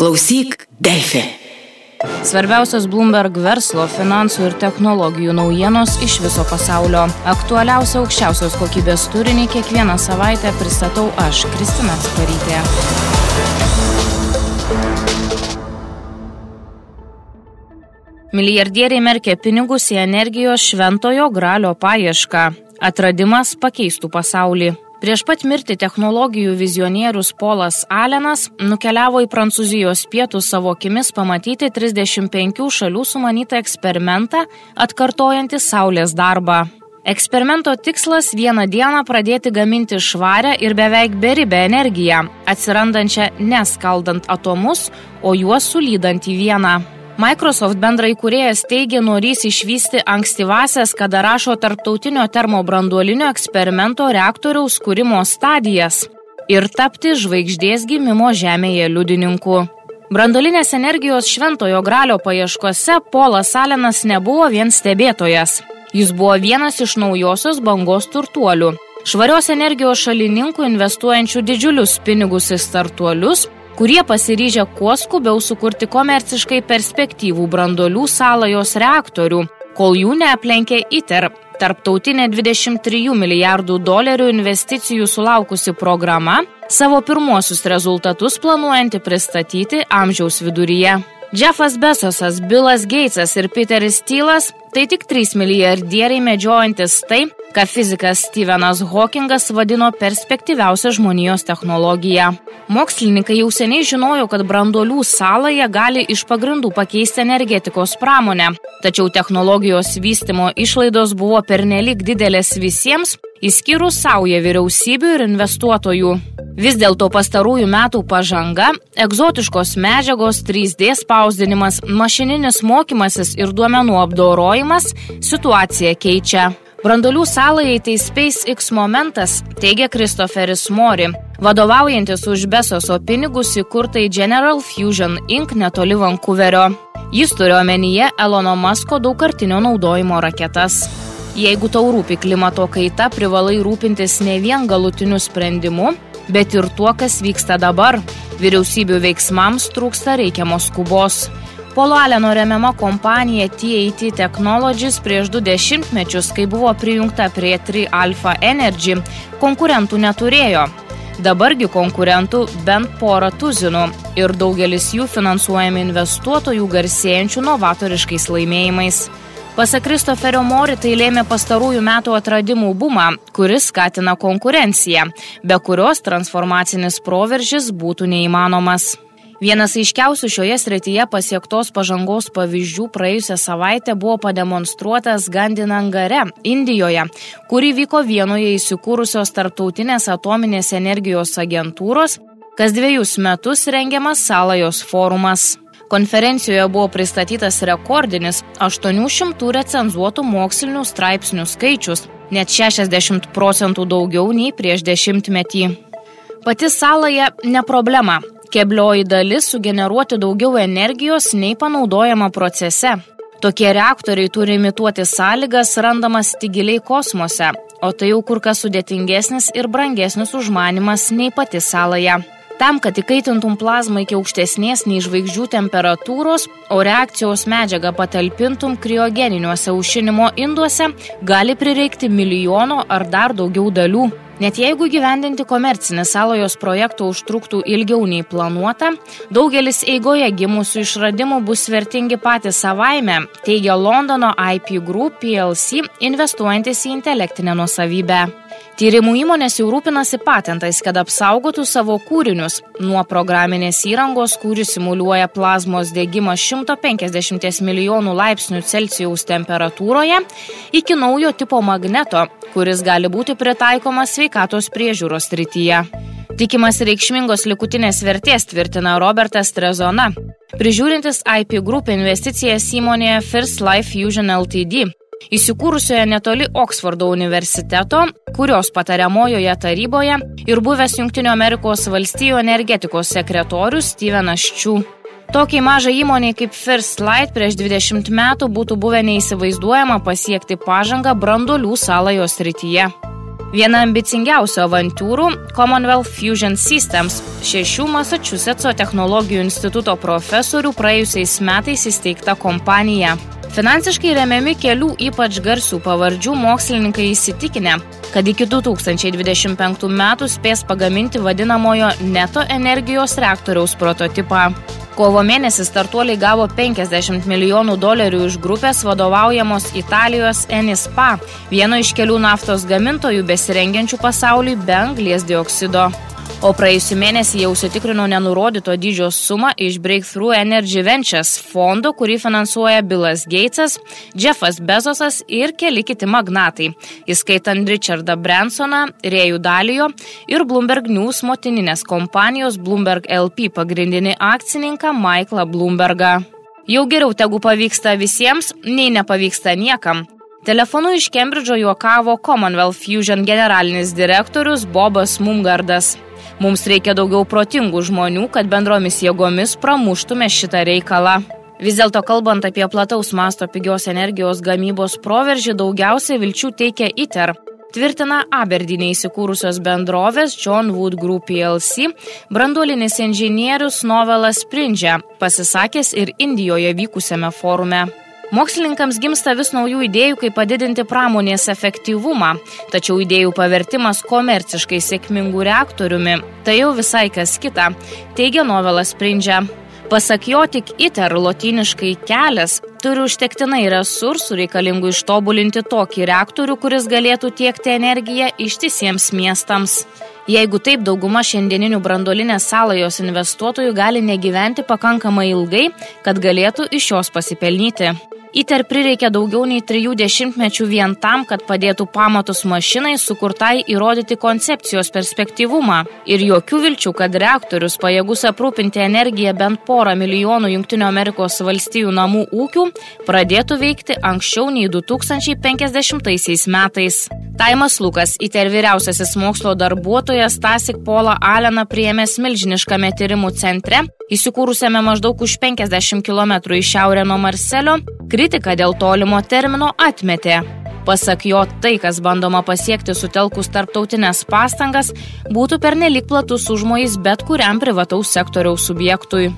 Klausyk, Delfi. Svarbiausios Bloomberg verslo, finansų ir technologijų naujienos iš viso pasaulio. Aktualiausia aukščiausios kokybės turinį kiekvieną savaitę pristatau aš, Kristina Sparytė. Milijardieriai merkia pinigus į energijos šventojo gralio paiešką. Atradimas pakeistų pasaulį. Prieš pat mirtį technologijų vizionierius Polas Alenas nukeliavo į Prancūzijos pietų savo akimis pamatyti 35 šalių sumanytą eksperimentą, atkartojantį Saulės darbą. Eksperimento tikslas vieną dieną pradėti gaminti švarę ir beveik beribę energiją, atsirandančią neskaldant atomus, o juos sulydant į vieną. Microsoft bendrai kuriejas teigia norys išvysti ankstyvasias, kada rašo tarptautinio termobranduolinio eksperimento reaktoriaus kūrimo stadijas ir tapti žvaigždės gimimo Žemėje liudininku. Brandolinės energijos šventojo gralio paieškose Polas Alenas nebuvo vien stebėtojas. Jis buvo vienas iš naujosios bangos turtuolių. Švarios energijos šalininkų investuojančių didžiulius pinigus į startuolius, kurie pasiryžę kuo skubiau sukurti komerciškai perspektyvų brandolių salajos reaktorių, kol jų neaplenkė ITER, tarptautinė 23 milijardų dolerių investicijų sulaukusi programa, savo pirmuosius rezultatus planuojanti pristatyti amžiaus viduryje. Jeffas Besosas, Bilas Geitsas ir Peteris Tylas - tai tik trys milijardieriai medžiojantis tai, ką fizikas Stevenas Hawkingas vadino perspektyviausia žmonijos technologija. Mokslininkai jau seniai žinojo, kad branduolių saląje gali iš pagrindų pakeisti energetikos pramonę, tačiau technologijos vystimo išlaidos buvo pernelik didelės visiems, įskyrus saują vyriausybių ir investuotojų. Vis dėlto pastarųjų metų pažanga, egzotiškos medžiagos, 3D spausdinimas, mašininis mokymasis ir duomenų apdorojimas situaciją keičia. Brandolių salai tai SpaceX momentas, teigia Kristoferis Mori, vadovaujantis už Besoso pinigus įkurtai General Fusion Inc. netoli Vancouverio. Jis turi omenyje Elono Musko daugkartinio naudojimo raketas. Jeigu tau rūpi klimato kaita, privalai rūpintis ne vien galutiniu sprendimu, bet ir tuo, kas vyksta dabar. Vyriausybių veiksmams trūksta reikiamos skubos. Polo Aleno remiama kompanija TAT Technologies prieš du dešimtmečius, kai buvo prijungta prie 3 Alpha Energy, konkurentų neturėjo. Dabargi konkurentų bent porą tuzinų ir daugelis jų finansuojami investuotojų garsėjančių novatoriškais laimėjimais. Pasak Kristoferio Mori tai lėmė pastarųjų metų atradimų bumą, kuris skatina konkurenciją, be kurios transformacinis proveržis būtų neįmanomas. Vienas aiškiausių šioje srityje pasiektos pažangos pavyzdžių praėjusią savaitę buvo pademonstruotas Gandinangare, Indijoje, kuri vyko vienoje įsikūrusios tarptautinės atominės energijos agentūros, kas dviejus metus rengiamas Salajos forumas. Konferencijoje buvo pristatytas rekordinis 800 recenzuotų mokslinių straipsnių skaičius, net 60 procentų daugiau nei prieš dešimtmetį. Pati salaja ne problema, Keblioji dalis sugeneruoti daugiau energijos nei panaudojama procese. Tokie reaktoriai turi imituoti sąlygas randamas tik giliai kosmose, o tai jau kur kas sudėtingesnis ir brangesnis užmanimas nei pati salaja. Tam, kad įkaitintum plazmą iki aukštesnės nei žvaigždžių temperatūros, o reakcijos medžiagą patalpintum kriogeniniuose aušinimo induose, gali prireikti milijono ar dar daugiau dalių. Net jeigu gyvendinti komercinį salojos projektą užtruktų ilgiau nei planuota, daugelis eigoje gimusių išradimų bus vertingi patys savaime, teigia Londono IP Group PLC investuojantis į intelektinę nusavybę. Tyrimų įmonės jau rūpinasi patentais, kad apsaugotų savo kūrinius nuo programinės įrangos, kuri simuliuoja plazmos degimą 150 milijonų laipsnių Celsijaus temperatūroje, iki naujo tipo magneto, kuris gali būti pritaikomas sveikatos priežiūros srityje. Tikimas reikšmingos likutinės vertės tvirtina Robertas Trezona, prižiūrintis IP Group investicijas įmonėje First Life Fusion Ltd įsikūrusioje netoli Oksfordo universiteto, kurios patariamojoje taryboje ir buvęs Junktinių Amerikos valstijų energetikos sekretorius Stevenas Čiū. Tokiai mažai įmoniai kaip First Light prieš 20 metų būtų buvę neįsivaizduojama pasiekti pažangą brandolių salajos rytyje. Viena ambicingiausių avantūrų - Commonwealth Fusion Systems - šešių Massachusetts'o technologijų instituto profesorių praėjusiais metais įsteigta kompanija. Finansiškai remiami kelių ypač garsių pavardžių mokslininkai įsitikinę, kad iki 2025 metų spės pagaminti vadinamojo neto energijos reaktoriaus prototipą. Kovo mėnesį startuoliai gavo 50 milijonų dolerių iš grupės vadovaujamos Italijos Enispa, vieno iš kelių naftos gamintojų besirengiančių pasauliui be anglies dioksido. O praėjusiu mėnesį jau užsitikrinau nenurodyto dydžio sumą iš Breakthrough Energy Ventures fondo, kurį finansuoja Billas Gatesas, Jeffas Bezosas ir keli kiti magnatai, įskaitant Richardą Bransoną, Rėjų Dalijo ir Bloomberg News motininės kompanijos Bloomberg LP pagrindinį akcininką Michaelą Bloombergą. Jau geriau tegu pavyksta visiems, nei nepavyksta niekam. Telefonu iš Kembridžo juokavo Commonwealth Fusion generalinis direktorius Bobas Mumgardas. Mums reikia daugiau protingų žmonių, kad bendromis jėgomis pramuštume šitą reikalą. Vis dėlto kalbant apie plataus masto pigios energijos gamybos proveržį, daugiausiai vilčių teikia ITER. Tvirtina Aberdinė įsikūrusios bendrovės John Wood Group PLC branduolinis inžinierius Novelas Sprindžia, pasisakęs ir Indijoje vykusiame forume. Mokslininkams gimsta vis naujų idėjų, kaip padidinti pramonės efektyvumą, tačiau idėjų pavertimas komerciškai sėkmingų reaktoriumi - tai jau visai kas kita, teigia Novelas Sprindžia. Pasak jo, tik ITER lotyniškai kelias turi užtektinai resursų reikalingų ištobulinti tokį reaktorių, kuris galėtų tiekti energiją ištisiems miestams. Jeigu taip, dauguma šiandieninių brandolinės salajos investuotojų gali negyventi pakankamai ilgai, kad galėtų iš jos pasipelnyti. ITER prireikė daugiau nei trijų dešimtmečių vien tam, kad padėtų pamatus mašinai sukurtai įrodyti koncepcijos perspektyvumą. Ir jokių vilčių, kad reaktorius pajėgus aprūpinti energiją bent porą milijonų JAV namų ūkių pradėtų veikti anksčiau nei 2050 metais. Taimas Lukas, ITER vyriausiasis mokslo darbuotojas Tasik Pola Aleną priėmęs milžiniškame tyrimų centre, įsikūrusiame maždaug už 50 km į šiaurę nuo Marselio, kritiką dėl tolimo termino atmetė. Pasak jo, tai, kas bandoma pasiekti sutelkus tarptautinės pastangas, būtų pernelik platus užmojais bet kuriam privataus sektoriaus subjektui.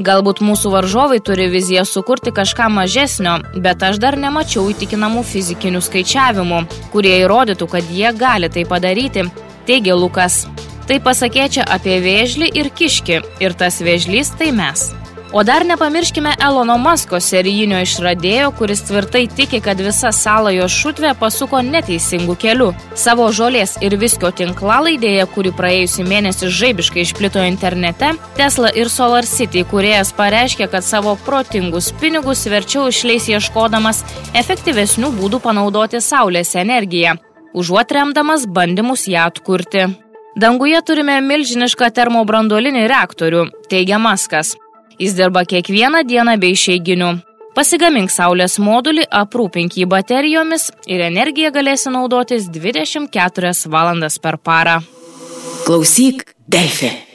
Galbūt mūsų varžovai turi viziją sukurti kažką mažesnio, bet aš dar nemačiau įtikinamų fizikinių skaičiavimų, kurie įrodytų, kad jie gali tai padaryti, teigia Lukas. Tai pasakėčia apie vėžlį ir kiški, ir tas vėžlys tai mes. O dar nepamirškime Elono Masko serijinio išradėjo, kuris tvirtai tiki, kad visa sala jo šutvė pasuko neteisingų kelių. Savo žolės ir viskio tinklalaidėje, kuri praėjusį mėnesį žaibiškai išplito internete, Tesla ir Solar City kuriejas pareiškė, kad savo protingus pinigus verčiau išleis ieškodamas efektyvesnių būdų panaudoti saulės energiją, užuot remdamas bandymus ją atkurti. Danguje turime milžinišką termobrandolinį reaktorių, teigia Maskas. Jis dirba kiekvieną dieną be išeiginių. Pasigamink saulės modulį, aprūpink jį baterijomis ir energiją galėsi naudotis 24 valandas per parą. Klausyk, Delfi.